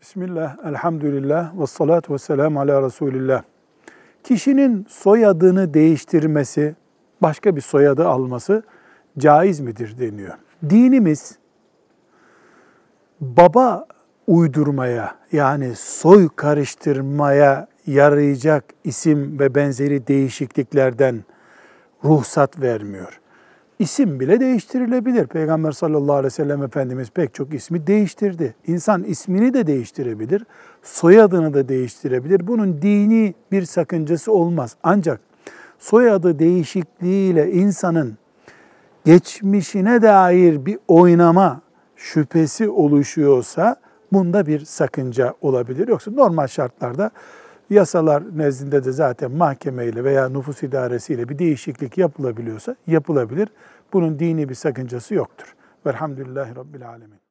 Bismillah, elhamdülillah, ve salatu ve selamu ala Resulillah. Kişinin soyadını değiştirmesi, başka bir soyadı alması caiz midir deniyor. Dinimiz baba uydurmaya yani soy karıştırmaya yarayacak isim ve benzeri değişikliklerden ruhsat vermiyor. İsim bile değiştirilebilir. Peygamber sallallahu aleyhi ve sellem Efendimiz pek çok ismi değiştirdi. İnsan ismini de değiştirebilir, soyadını da değiştirebilir. Bunun dini bir sakıncası olmaz. Ancak soyadı değişikliğiyle insanın geçmişine dair bir oynama şüphesi oluşuyorsa bunda bir sakınca olabilir. Yoksa normal şartlarda yasalar nezdinde de zaten mahkemeyle veya nüfus idaresiyle bir değişiklik yapılabiliyorsa yapılabilir. Bunun dini bir sakıncası yoktur. Velhamdülillahi Rabbil Alemin.